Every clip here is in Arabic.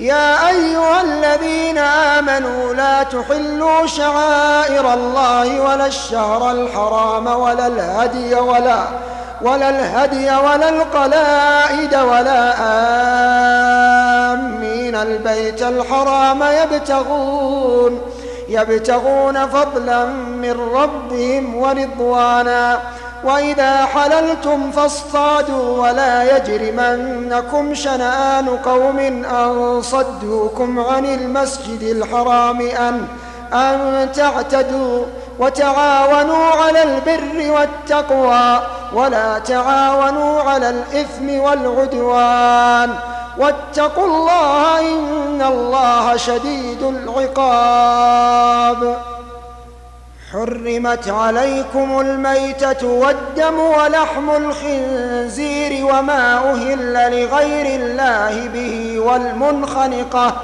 يا أيها الذين آمنوا لا تحلوا شعائر الله ولا الشهر الحرام ولا الهدي ولا ولا الهدي ولا القلائد ولا آمين. البيت الحرام يبتغون يبتغون فضلا من ربهم ورضوانا وإذا حللتم فاصطادوا ولا يجرمنكم شنآن قوم أن صدوكم عن المسجد الحرام أن أن تعتدوا وتعاونوا على البر والتقوى ولا تعاونوا على الإثم والعدوان. واتقوا الله إن الله شديد العقاب. حرمت عليكم الميتة والدم ولحم الخنزير وما أهل لغير الله به والمنخنقة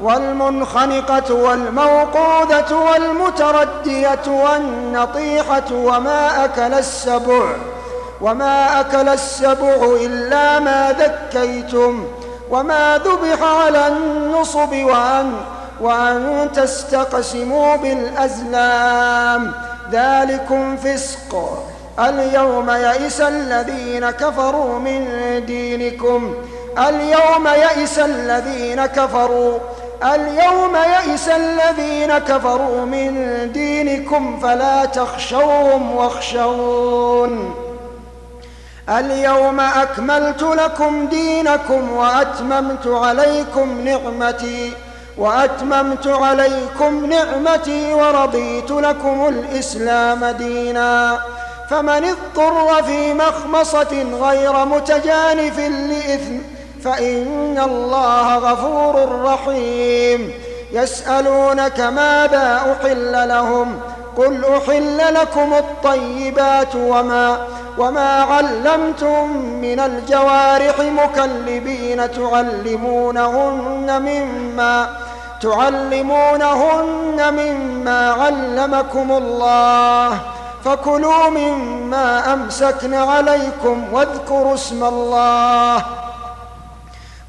والمنخنقة والموقوذة والمتردية والنطيحة وما أكل السبع وما أكل السبع إلا ما ذكيتم وما ذبح على النصب وأن وأن تستقسموا بالأزلام. ذلكم فسق. اليوم يئس الذين كفروا من دينكم. اليوم يئس الذين كفروا. اليوم يئس الذين كفروا من دينكم فلا تخشوهم واخشون. اليوم أكملت لكم دينكم وأتممت عليكم نعمتي. وأتممت عليكم نعمتي ورضيت لكم الإسلام دينا. فمن اضطر في مخمصة غير متجانف لإثم فإن الله غفور رحيم. يسألونك ماذا أحل لهم؟ قل أحل لكم الطيبات وما وما علمتم من الجوارح مكلبين تعلمونهن مما تعلمونهن مما علمكم الله فكلوا مما أمسكن عليكم واذكروا اسم الله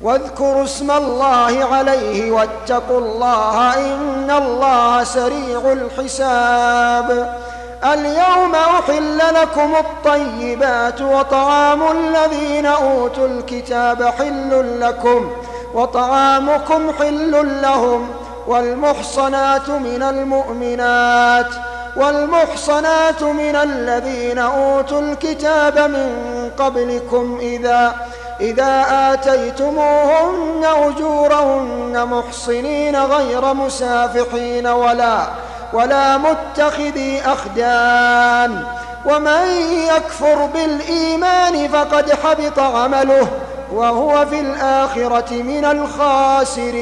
واذكروا اسم الله عليه واتقوا الله إن الله سريع الحساب. اليوم أحل لكم الطيبات وطعام الذين أوتوا الكتاب حل لكم وطعامكم حل لهم والمحصنات من المؤمنات والمحصنات من الذين أوتوا الكتاب من قبلكم إذا إذا آتيتموهن أجورهن محصنين غير مسافحين ولا ولا متخذي أخدان ومن يكفر بالإيمان فقد حبط عمله وهو في الآخرة من الخاسرين.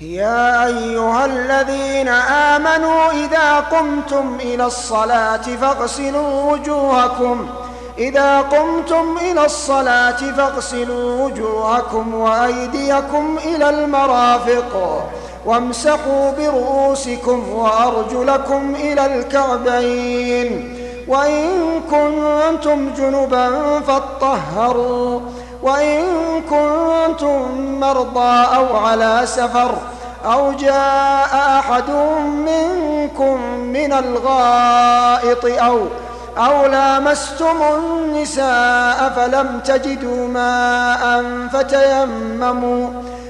يا أيها الذين آمنوا إذا قمتم إلى الصلاة فاغسلوا وجوهكم. إذا قمتم إلى الصلاة فاغسلوا وجوهكم وأيديكم إلى المرافق وامسحوا برؤوسكم وأرجلكم إلى الكعبين. وإن كنتم جنبا فاطهروا وإن كنتم مرضى أو على سفر أو جاء أحد منكم من الغائط أو أو لامستم النساء فلم تجدوا ماء فتيمموا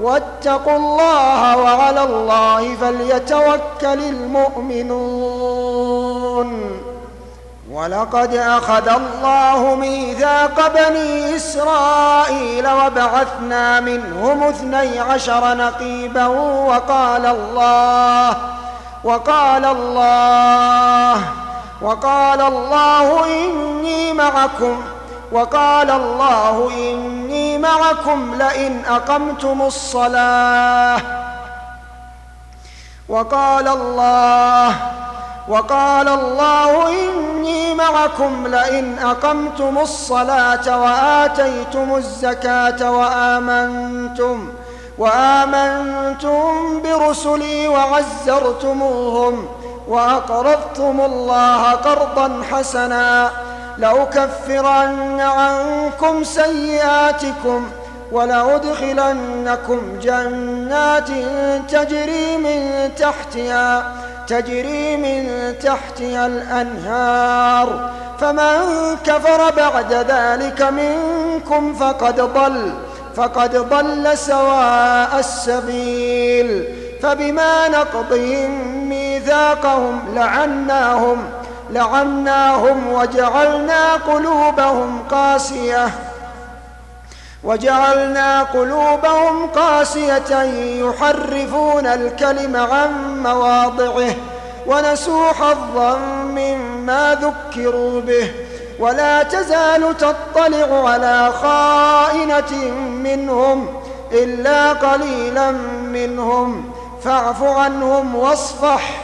واتقوا الله وعلى الله فليتوكل المؤمنون. ولقد أخذ الله ميثاق بني إسرائيل وبعثنا منهم اثني عشر نقيبا وقال الله وقال الله وقال الله إني معكم وقال الله إني معكم لئن أقمتم الصلاة. وقال الله وقال الله إني معكم لئن أقمتم الصلاة وآتيتم الزكاة وآمنتم وآمنتم برسلي وعزرتموهم وأقرضتم الله قرضا حسنا. لأكفرن عنكم سيئاتكم ولأدخلنكم جنات تجري من تحتها تجري من تحتها الأنهار. فمن كفر بعد ذلك منكم فقد ضل فقد ضل سواء السبيل. فبما نقضهم ميثاقهم لعناهم لعناهم وجعلنا قلوبهم قاسية. وجعلنا قلوبهم قاسية يحرفون الكلم عن مواضعه ونسوا حظا مما ذكروا به. ولا تزال تطلع على خائنة منهم إلا قليلا منهم. فاعف عنهم واصفح.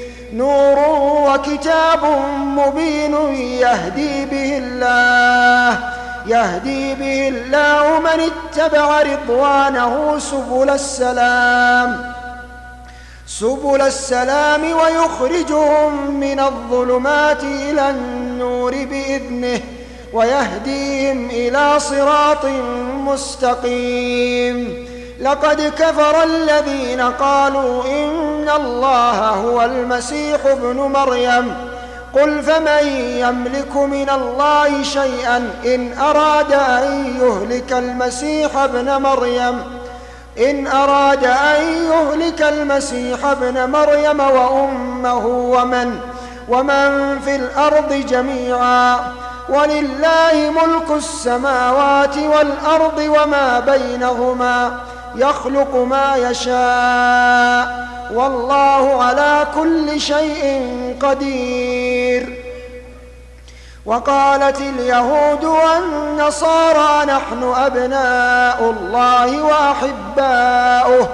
نور وكتاب مبين يهدي به الله يهدي به الله من اتبع رضوانه سبل السلام سبل السلام ويخرجهم من الظلمات إلى النور بإذنه ويهديهم إلى صراط مستقيم. لقد كفر الذين قالوا إن الله هو المسيح ابن مريم. قل فمن يملك من الله شيئا إن أراد أن يهلك المسيح ابن مريم. إن أراد أن يهلك المسيح ابن مريم وأمه ومن ومن في الأرض جميعا. ولله ملك السماوات والأرض وما بينهما. يخلق ما يشاء. والله على كل شيء قدير. وقالت اليهود والنصارى نحن أبناء الله وأحباؤه.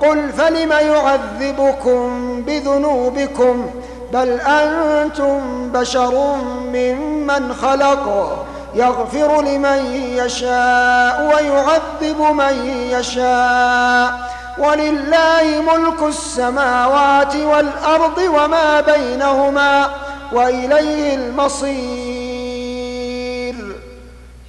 قل فلم يعذبكم بذنوبكم؟ بل أنتم بشر ممن خلق. يغفر لمن يشاء ويعذب من يشاء. ولله ملك السماوات والأرض وما بينهما وإليه المصير.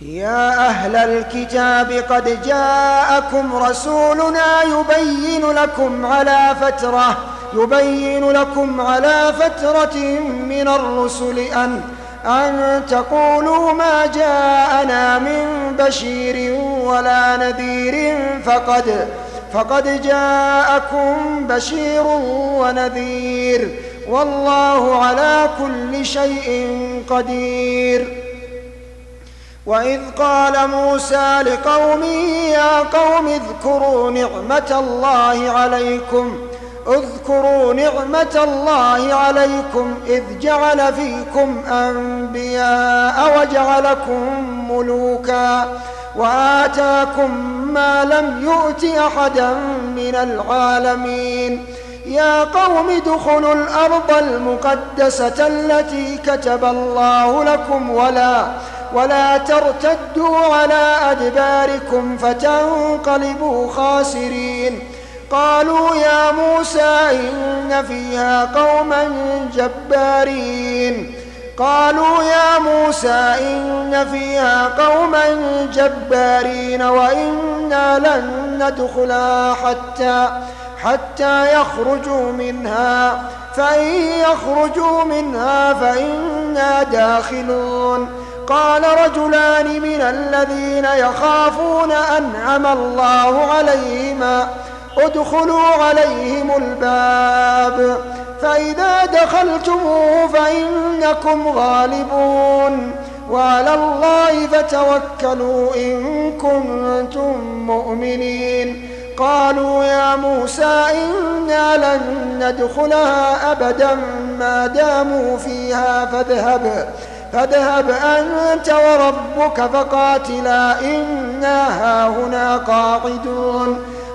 يا أهل الكتاب قد جاءكم رسولنا يبين لكم على فترة يبين لكم على فترة من الرسل أن أن تقولوا ما جاءنا من بشير ولا نذير فقد فقد جاءكم بشير ونذير. والله على كل شيء قدير. وإذ قال موسى لقومه يا قوم اذكروا نعمة الله عليكم اذكروا نعمة الله عليكم إذ جعل فيكم أنبياء وجعلكم ملوكا وآتاكم ما لم يؤت أحدا من العالمين. يا قوم ادخلوا الأرض المقدسة التي كتب الله لكم ولا ولا ترتدوا على أدباركم فتنقلبوا خاسرين. قالوا يا موسى إن فيها قوما جبارين. قالوا يا موسى إن فيها قوما جبارين وإنا لن ندخلها حتى حتى يخرجوا منها. فإن يخرجوا منها فإنا داخلون. قال رجلان من الذين يخافون أنعم الله عليهما. ادخلوا عليهم الباب. فإذا دخلتموه فإنكم غالبون. وعلى الله فتوكلوا إن كنتم مؤمنين. قالوا يا موسى إنا لن ندخلها أبدا. ما داموا فيها فاذهب. فاذهب أنت وربك فقاتلا. إنا هاهنا قاعدون.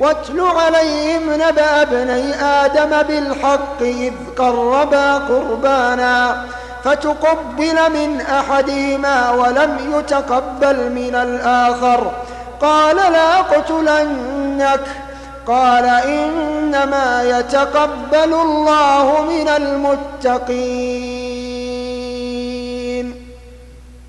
واتل عليهم نبأ ابني آدم بالحق إذ قربا قربانا فتقبل من أحدهما ولم يتقبل من الآخر. قال لا أقتلنك. قال إنما يتقبل الله من المتقين.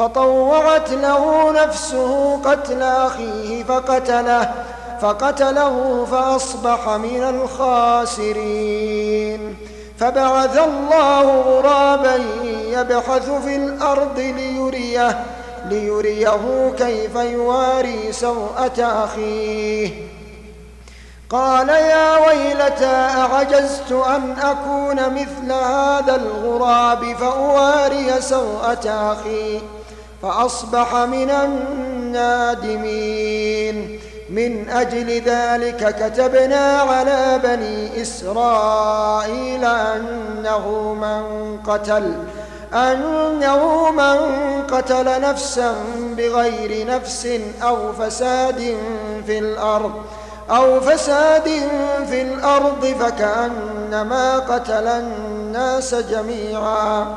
فطوعت له نفسه قتل أخيه فقتله فقتله فأصبح من الخاسرين. فبعث الله غرابا يبحث في الأرض ليريه ليريه كيف يواري سوءة أخيه. قال يا ويلتى أعجزت أن أكون مثل هذا الغراب فأواري سوءة أخي؟ فأصبح من النادمين. من أجل ذلك كتبنا على بني إسرائيل أنه من قتل أنه من قتل نفسا بغير نفس أو فساد في الأرض أو فساد في الأرض فكأنما قتل الناس جميعا.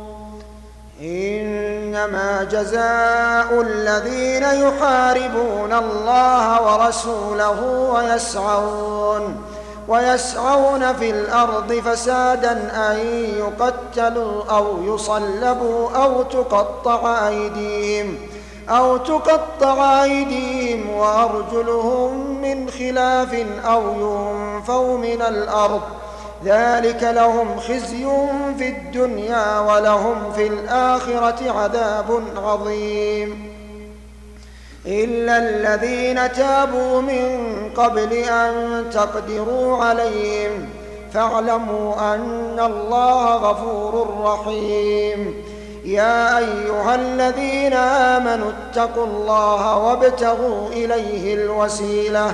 إنما جزاء الذين يحاربون الله ورسوله ويسعون ويسعون في الأرض فسادا أن يقتلوا أو يصلبوا أو تقطع أيديهم أو تقطع أيديهم وأرجلهم من خلاف أو ينفوا من الأرض ذلك لهم خزي في الدنيا ولهم في الآخرة عذاب عظيم. إلا الذين تابوا من قبل أن تقدروا عليهم فاعلموا أن الله غفور رحيم. يا أيها الذين آمنوا اتقوا الله وابتغوا إليه الوسيلة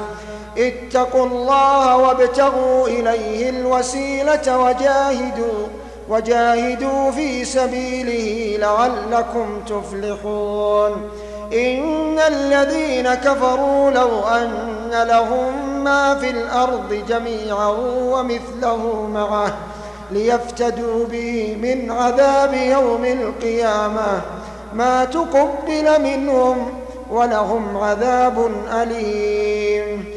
اتقوا الله وابتغوا إليه الوسيلة وجاهدوا وجاهدوا في سبيله لعلكم تفلحون. إن الذين كفروا لو أن لهم ما في الأرض جميعا ومثله معه ليفتدوا به من عذاب يوم القيامة. ما تقبل منهم ولهم عذاب أليم.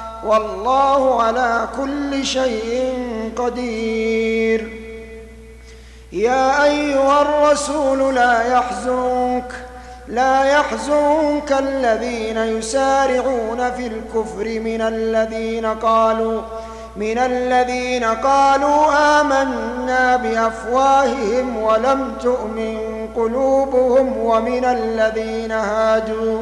والله على كل شيء قدير. يا أيها الرسول لا يحزنك لا يحزنك الذين يسارعون في الكفر من الذين قالوا من الذين قالوا آمنا بأفواههم ولم تؤمن قلوبهم ومن الذين هادوا.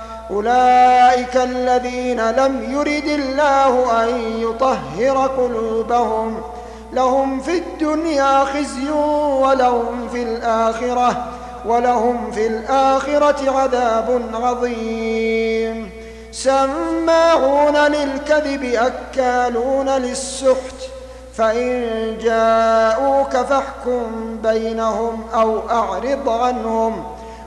أولئك الذين لم يرد الله أن يطهر قلوبهم. لهم في الدنيا خزي ولهم في الآخرة ولهم في الآخرة عذاب عظيم. سماعون للكذب أكالون للسحت. فإن جاءوك فاحكم بينهم أو أعرض عنهم.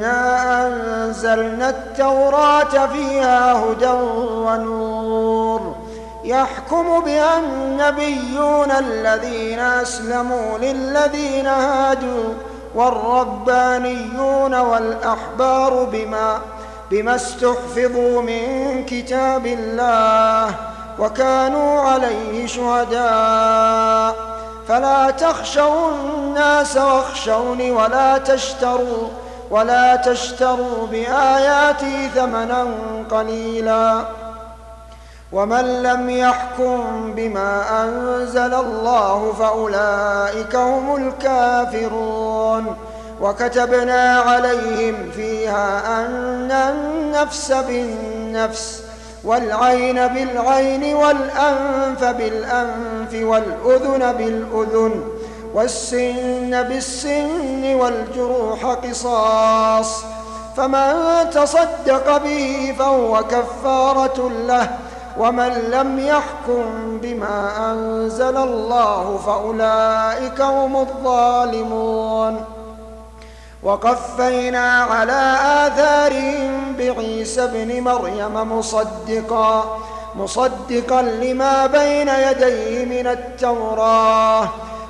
إنا أنزلنا التوراة فيها هدى ونور يحكم بها النبيون الذين أسلموا للذين هادوا والربانيون والأحبار بما بما استحفظوا من كتاب الله وكانوا عليه شهداء فلا تخشوا الناس واخشوني ولا تشتروا ولا تشتروا بآياتي ثمنا قليلا. ومن لم يحكم بما أنزل الله فأولئك هم الكافرون. وكتبنا عليهم فيها أن النفس بالنفس والعين بالعين والأنف بالأنف والأذن بالأذن والسن بالسن والجروح قصاص. فمن تصدق به فهو كفارة له ومن لم يحكم بما أنزل الله فأولئك هم الظالمون. وقفينا على آثارهم بعيسى ابن مريم مصدقا مصدقا لما بين يديه من التوراة.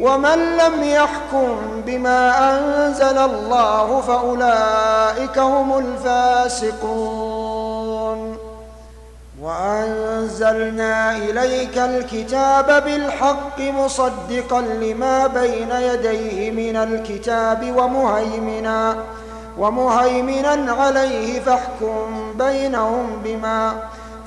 ومن لم يحكم بما أنزل الله فأولئك هم الفاسقون. وأنزلنا إليك الكتاب بالحق مصدقا لما بين يديه من الكتاب ومهيمنا ومهيمنا عليه فاحكم بينهم بما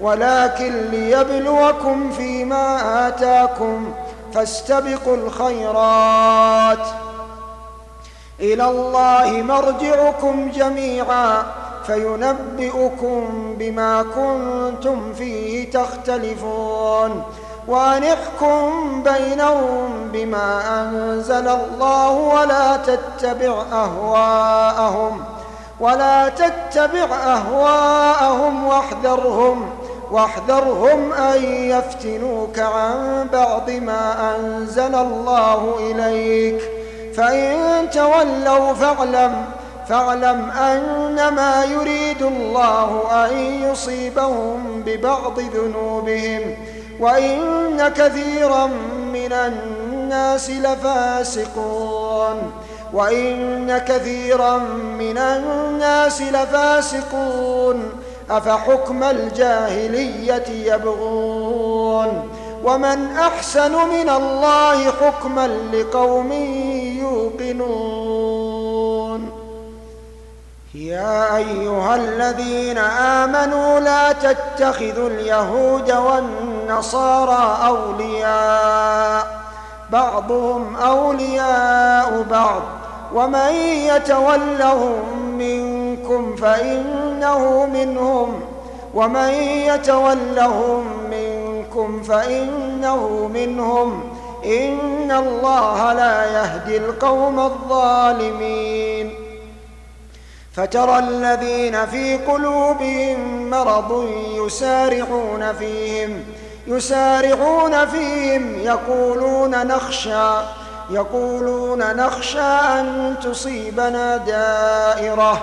ولكن ليبلوكم فيما آتاكم فاستبقوا الخيرات. إلى الله مرجعكم جميعا فينبئكم بما كنتم فيه تختلفون. وأن احكم بينهم بما أنزل الله ولا تتبع أهواءهم ولا تتبع أهواءهم واحذرهم. واحذرهم أن يفتنوك عن بعض ما أنزل الله إليك. فإن تولوا فاعلم فاعلم أنما يريد الله أن يصيبهم ببعض ذنوبهم. وإن كثيرا من الناس لفاسقون. وإن كثيرا من الناس لفاسقون. أفحكم الجاهلية يبغون ومن أحسن من الله حكما لقوم يوقنون يا أيها الذين آمنوا لا تتخذوا اليهود والنصارى أولياء بعضهم أولياء بعض ومن يتولهم منكم فإنه منهم ومن يتولهم منكم فإنه منهم إن الله لا يهدي القوم الظالمين فترى الذين في قلوبهم مرض يسارعون فيهم يسارعون فيهم يقولون نخشى يقولون نخشى أن تصيبنا دائرة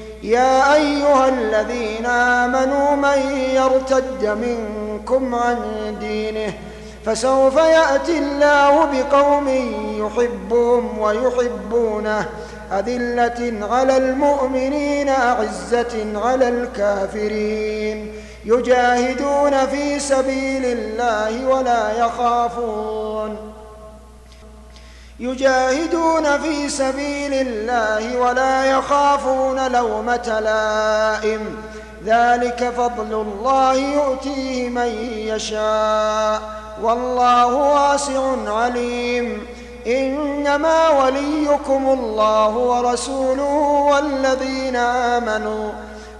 يا أيها الذين آمنوا من يرتد منكم عن دينه فسوف يأتي الله بقوم يحبهم ويحبونه. أذلة على المؤمنين أعزة على الكافرين. يجاهدون في سبيل الله ولا يخافون. يجاهدون في سبيل الله ولا يخافون لومة لائم. ذلك فضل الله يؤتيه من يشاء. والله واسع عليم. إنما وليكم الله ورسوله والذين آمنوا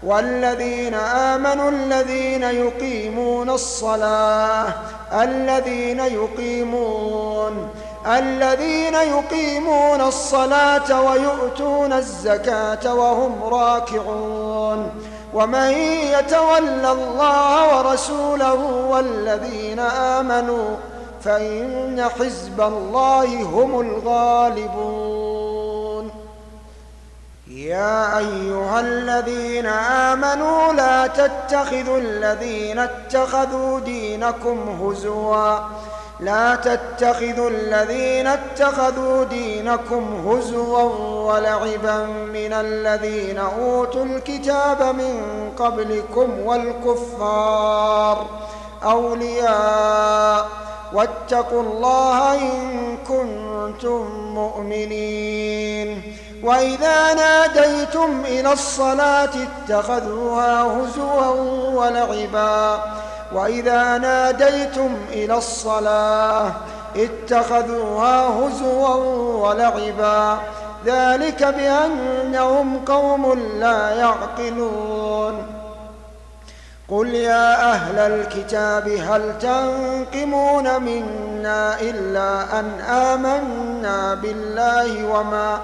والذين آمنوا الذين يقيمون الصلاة الذين يقيمون الذين يقيمون الصلاة ويؤتون الزكاة وهم راكعون. ومن يتول الله ورسوله والذين آمنوا فإن حزب الله هم الغالبون. يا أيها الذين آمنوا لا تتخذوا الذين اتخذوا دينكم هزوا. لا تتخذوا الذين اتخذوا دينكم هزوا ولعبا من الذين أوتوا الكتاب من قبلكم والكفار أولياء واتقوا الله إن كنتم مؤمنين. وإذا ناديتم إلى الصلاة اتخذوها هزوا ولعبا وإذا ناديتم إلى الصلاة اتخذوها هزوا ولعبا ذلك بأنهم قوم لا يعقلون قل يا أهل الكتاب هل تنقمون منا إلا أن آمنا بالله وما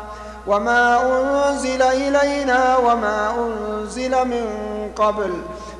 وما أنزل إلينا وما أنزل من قبل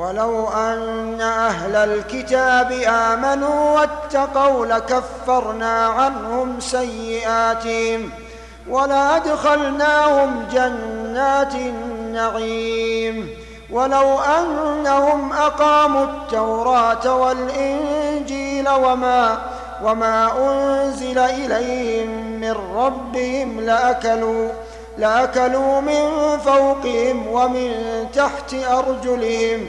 ولو أن أهل الكتاب آمنوا واتقوا لكفرنا عنهم سيئاتهم ولأدخلناهم جنات النعيم ولو أنهم أقاموا التوراة والإنجيل وما وما أنزل إليهم من ربهم لأكلوا لأكلوا من فوقهم ومن تحت أرجلهم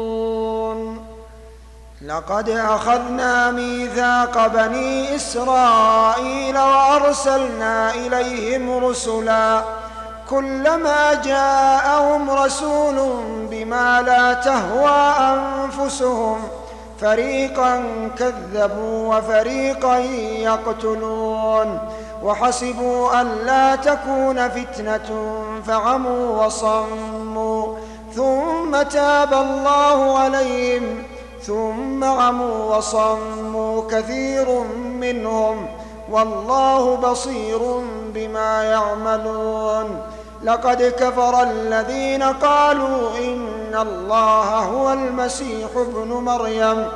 لقد أخذنا ميثاق بني إسرائيل وأرسلنا إليهم رسلا كلما جاءهم رسول بما لا تهوى أنفسهم فريقا كذبوا وفريقا يقتلون وحسبوا ألا تكون فتنة فعموا وصموا ثم تاب الله عليهم ثم عموا وصموا كثير منهم والله بصير بما يعملون. لقد كفر الذين قالوا إن الله هو المسيح ابن مريم.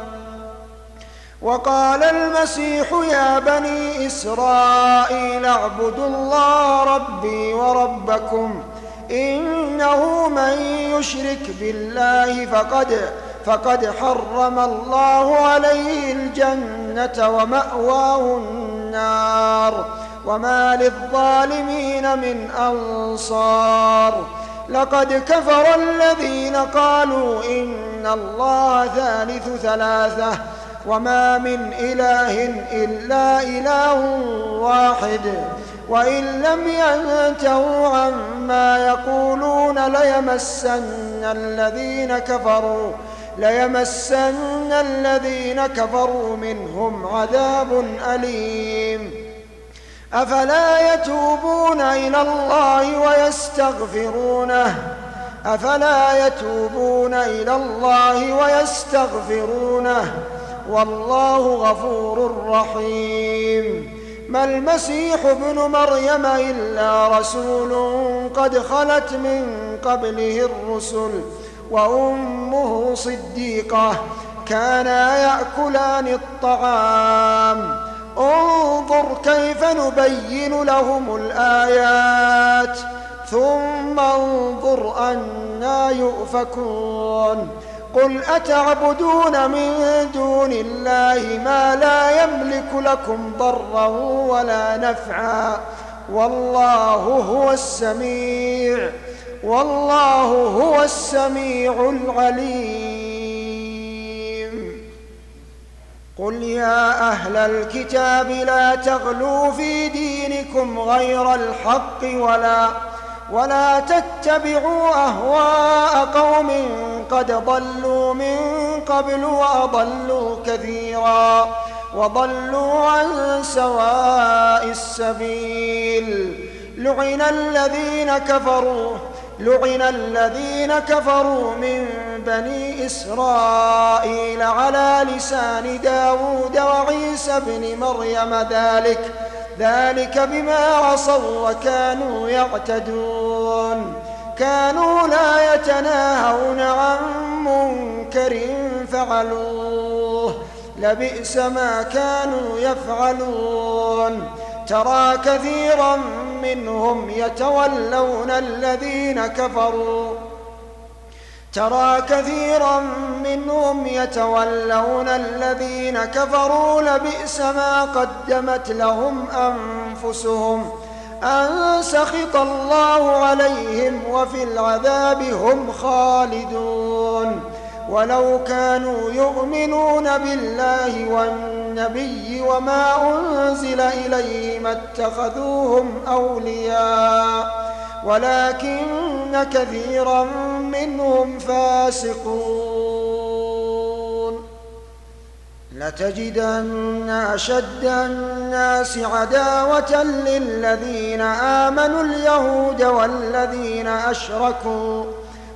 وقال المسيح يا بني إسرائيل اعبدوا الله ربي وربكم إنه من يشرك بالله فقد فقد حرم الله عليه الجنة ومأواه النار وما للظالمين من أنصار. لقد كفر الذين قالوا إن الله ثالث ثلاثة وما من إله إلا إله واحد وإن لم ينتهوا عما يقولون ليمسن الذين كفروا ليمسن الذين كفروا منهم عذاب أليم. أفلا يتوبون إلى الله ويستغفرونه؟ أفلا يتوبون إلى الله ويستغفرونه؟ والله غفور رحيم. ما المسيح ابن مريم إلا رسول قد خلت من قبله الرسل وأمه صديقة كانا يأكلان الطعام. انظر كيف نبين لهم الآيات. ثم انظر أنا يؤفكون. قل أتعبدون من دون الله ما لا يملك لكم ضرا ولا نفعا. والله هو السميع. والله هو السميع العليم. قل يا أهل الكتاب لا تغلوا في دينكم غير الحق ولا ولا تتبعوا أهواء قوم قد ضلوا من قبل وأضلوا كثيرا وضلوا عن سواء السبيل. لعن الذين كفروا لعن الذين كفروا من بني إسرائيل على لسان داود وعيسى بن مريم ذلك ذلك بما عصوا وكانوا يعتدون. كانوا لا يتناهون عن منكر فعلوه لبئس ما كانوا يفعلون. ترى كثيرا منهم يتولون الذين كفروا. ترى كثيرا منهم يتولون الذين كفروا لبئس ما قدمت لهم أنفسهم أن سخط الله عليهم وفي العذاب هم خالدون. ولو كانوا يؤمنون بالله والنبي وما أنزل إليه ما اتخذوهم أولياء ولكن كثيرا منهم فاسقون. لتجدن أشد الناس عداوة للذين آمنوا اليهود والذين أشركوا.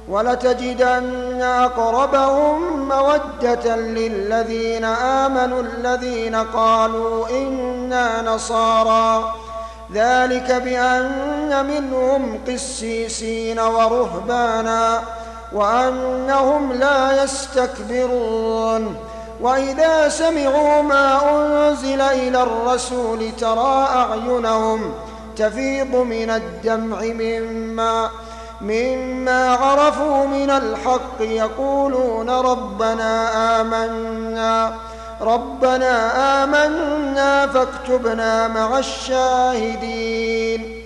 ولتجدن أقربهم مودة للذين آمنوا الذين قالوا إنا نصارى. ذلك بأن منهم قسيسين ورهبانا وأنهم لا يستكبرون. وإذا سمعوا ما أنزل إلى الرسول ترى أعينهم تفيض من الدمع مما مما عرفوا من الحق يقولون ربنا آمنا ربنا آمنا فاكتبنا مع الشاهدين.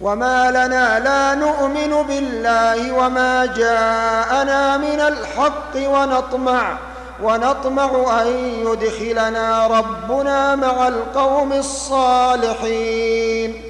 وما لنا لا نؤمن بالله وما جاءنا من الحق ونطمع ونطمع أن يدخلنا ربنا مع القوم الصالحين.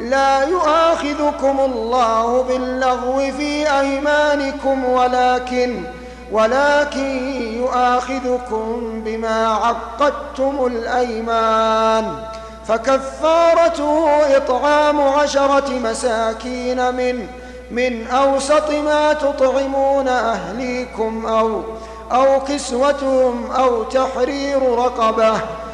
لا يؤاخذكم الله باللغو في أيمانكم ولكن ولكن يؤاخذكم بما عقدتم الأيمان فكفارته إطعام عشرة مساكين من من أوسط ما تطعمون أهليكم أو أو كسوتهم أو تحرير رقبة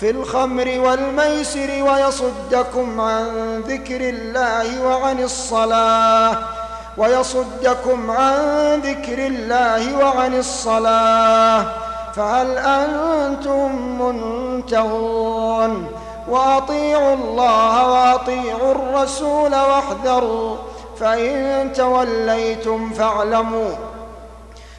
في الخمر والميسر ويصدكم عن ذكر الله وعن الصلاة. ويصدكم عن ذكر الله وعن الصلاة. فهل أنتم منتهون؟ وأطيعوا الله وأطيعوا الرسول واحذروا. فإن توليتم فاعلموا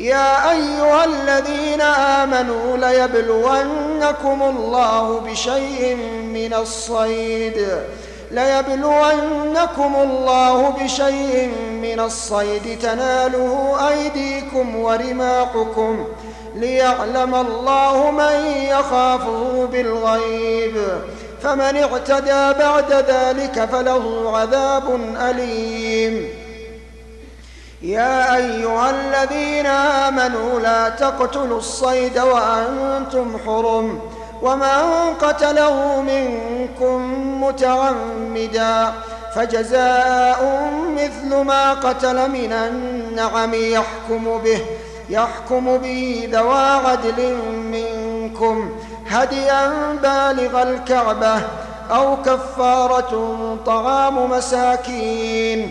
يا أيها الذين آمنوا ليبلونكم الله بشيء من الصيد. ليبلونكم الله بشيء من الصيد. تناله أيديكم ورماحكم ليعلم الله من يخافه بالغيب. فمن اعتدى بعد ذلك فله عذاب أليم. يا أيها الذين آمنوا لا تقتلوا الصيد وأنتم حرم ومن قتله منكم متعمدا فجزاء مثل ما قتل من النعم يحكم به يحكم به ذوى عدل منكم. هديا بالغ الكعبة أو كفارة طعام مساكين.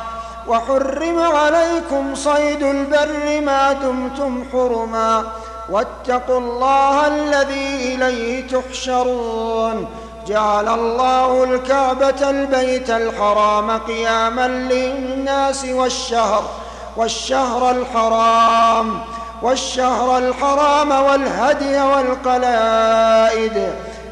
وحرم عليكم صيد البر ما دمتم حرما واتقوا الله الذي إليه تحشرون. جعل الله الكعبة البيت الحرام قياما للناس والشهر والشهر الحرام والشهر الحرام والهدي والقلائد.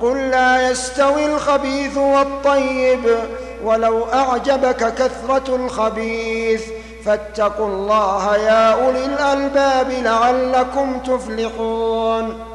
قل لا يستوي الخبيث والطيب ولو أعجبك كثرة الخبيث فاتقوا الله يا أولي الألباب لعلكم تفلحون.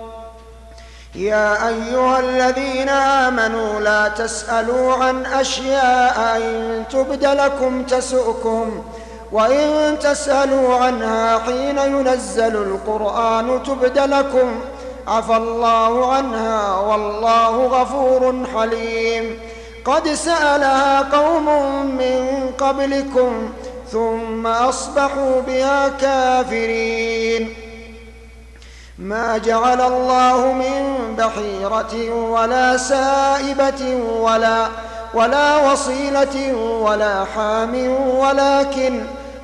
يا أيها الذين آمنوا لا تسألوا عن أشياء إن تبد لكم تسؤكم وإن تسألوا عنها حين ينزل القرآن تبد لكم عفى الله عنها والله غفور حليم. قد سألها قوم من قبلكم ثم أصبحوا بها كافرين. ما جعل الله من بحيرة ولا سائبة ولا ولا وصيلة ولا حام ولكن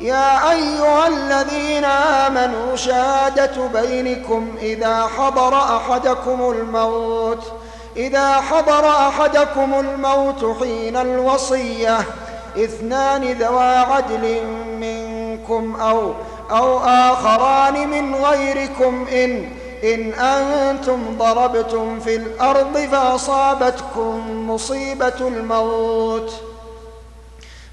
يا أيها الذين آمنوا شهادة بينكم إذا حضر أحدكم الموت إذا حضر أحدكم الموت حين الوصية إثنان ذوى عدل منكم أو أو آخران من غيركم إن إن أنتم ضربتم في الأرض فأصابتكم مصيبة الموت ۖ.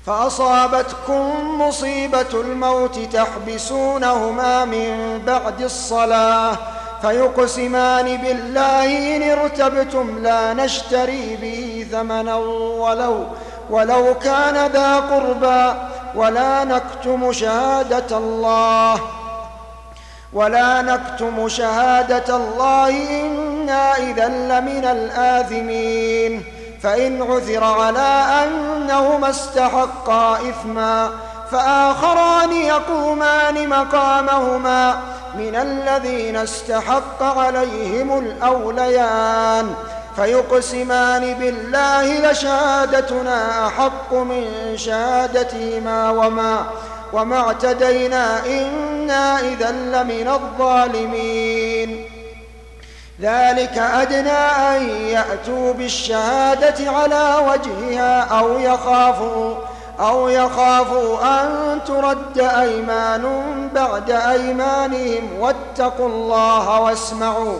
فأصابتكم مصيبة الموت تحبسونهما من بعد الصلاة فيقسمان بالله إن ارتبتم لا نشتري به ثمنا ولو ولو كان ذا قربى ولا نكتم شهادة الله ولا نكتم شهادة الله إنا إذا لمن الآثمين فإن عثر على أنهما استحقا إثما فآخران يقومان مقامهما من الذين استحق عليهم الأوليان فيقسمان بالله لشهادتنا أحق من شهادتهما وما وما اعتدينا إنا إذا لمن الظالمين ذلك أدنى أن يأتوا بالشهادة على وجهها أو يخافوا أو يخافوا أن ترد أيمان بعد أيمانهم. واتقوا الله واسمعوا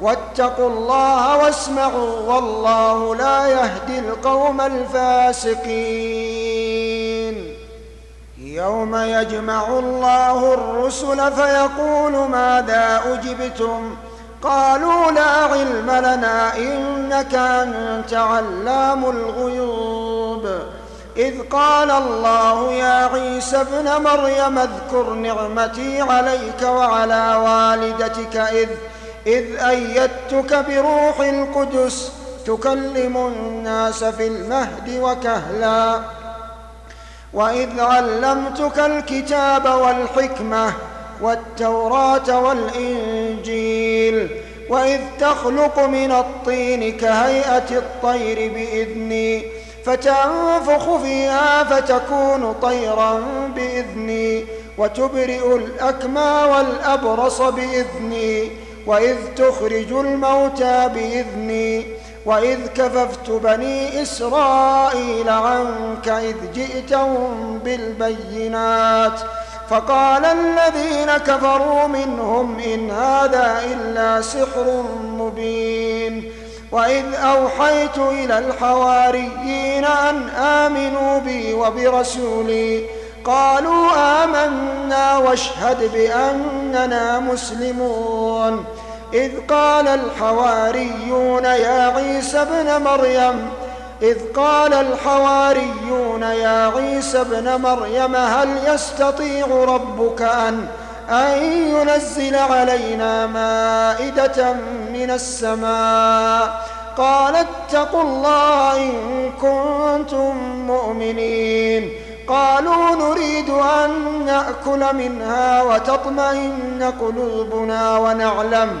واتقوا الله واسمعوا والله لا يهدي القوم الفاسقين. يوم يجمع الله الرسل فيقول ماذا أجبتم؟ قالوا لا علم لنا إنك أنت علام الغيوب. إذ قال الله يا عيسى ابن مريم اذكر نعمتي عليك وعلى والدتك إذ إذ أيدتك بروح القدس تكلم الناس في المهد وكهلا. وإذ علمتك الكتاب والحكمة والتوراة والإنجيل وإذ تخلق من الطين كهيئة الطير بإذني فتنفخ فيها فتكون طيرا بإذني وتبرئ الأكمى والأبرص بإذني وإذ تخرج الموتى بإذني وإذ كففت بني إسرائيل عنك إذ جئتهم بالبينات فقال الذين كفروا منهم إن هذا إلا سحر مبين وإذ أوحيت إلى الحواريين أن آمنوا بي وبرسولي قالوا آمنا واشهد بأننا مسلمون إذ قال الحواريون يا عيسى ابن مريم إذ قال الحواريون يا عيسى ابن مريم هل يستطيع ربك أن أن ينزل علينا مائدة من السماء؟ قال اتقوا الله إن كنتم مؤمنين. قالوا نريد أن نأكل منها وتطمئن قلوبنا ونعلم ونعلم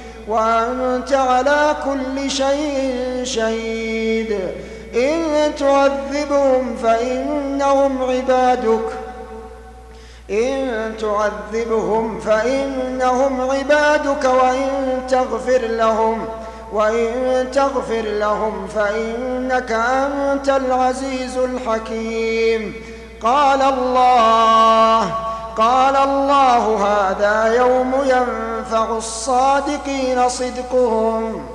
وأنت على كل شيء شهيد. إن تعذبهم فإنهم عبادك. إن تعذبهم فإنهم عبادك وإن تغفر لهم. وإن تغفر لهم فإنك أنت العزيز الحكيم. قال الله قال الله هذا يوم ينفع الصادقين صدقهم.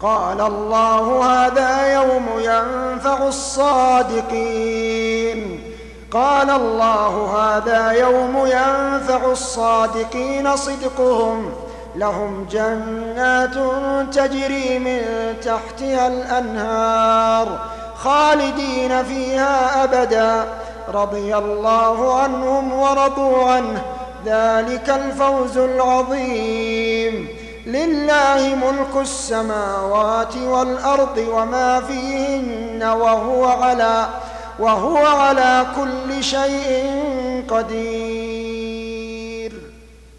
قال الله هذا يوم ينفع الصادقين. قال الله هذا يوم ينفع الصادقين صدقهم. لهم جنات تجري من تحتها الأنهار خالدين فيها أبدا. رضي الله عنهم ورضوا عنه. ذلك الفوز العظيم. لله ملك السماوات والأرض وما فيهن وهو على وهو على كل شيء قدير.